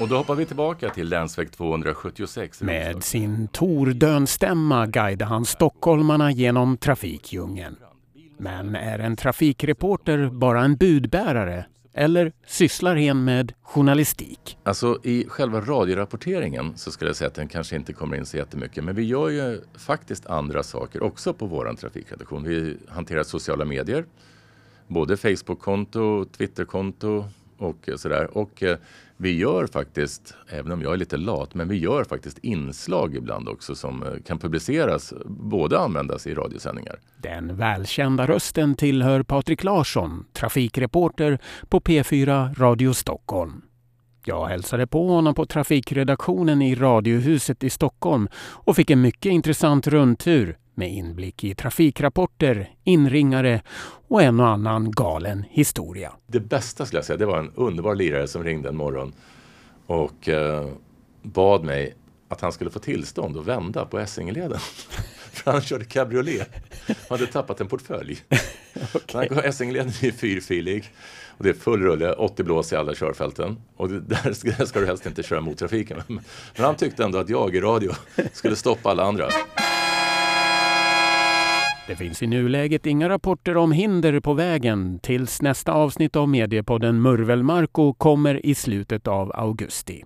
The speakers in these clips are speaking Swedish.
Och då hoppar vi tillbaka till länsväg 276. Med sin tordönstämma guidar han stockholmarna genom trafikdjungeln. Men är en trafikreporter bara en budbärare eller sysslar hen med journalistik? Alltså i själva radiorapporteringen så skulle jag säga att den kanske inte kommer in så jättemycket. Men vi gör ju faktiskt andra saker också på vår trafikredaktion. Vi hanterar sociala medier. Både Facebook-konto, Twitter-konto och eh, sådär. Och eh, vi gör faktiskt, även om jag är lite lat, men vi gör faktiskt inslag ibland också som eh, kan publiceras, både användas i radiosändningar. Den välkända rösten tillhör Patrik Larsson, trafikreporter på P4 Radio Stockholm. Jag hälsade på honom på trafikredaktionen i Radiohuset i Stockholm och fick en mycket intressant rundtur med inblick i trafikrapporter, inringare och en och annan galen historia. Det bästa skulle jag säga, det var en underbar lirare som ringde en morgon och eh, bad mig att han skulle få tillstånd att vända på Essingeleden. För han körde cabriolet. Han hade tappat en portfölj. okay. Essingeleden är fyrfilig och det är full rulle, 80 blås i alla körfälten. Och det, där ska, ska du helst inte köra mot trafiken. Men han tyckte ändå att jag i radio skulle stoppa alla andra. Det finns i nuläget inga rapporter om hinder på vägen tills nästa avsnitt av mediepodden Murvelmarko kommer i slutet av augusti.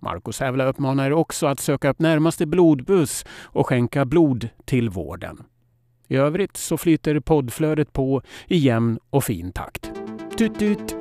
Marco Sävla uppmanar er också att söka upp närmaste blodbuss och skänka blod till vården. I övrigt så flyter poddflödet på i jämn och fin takt. Tut, tut.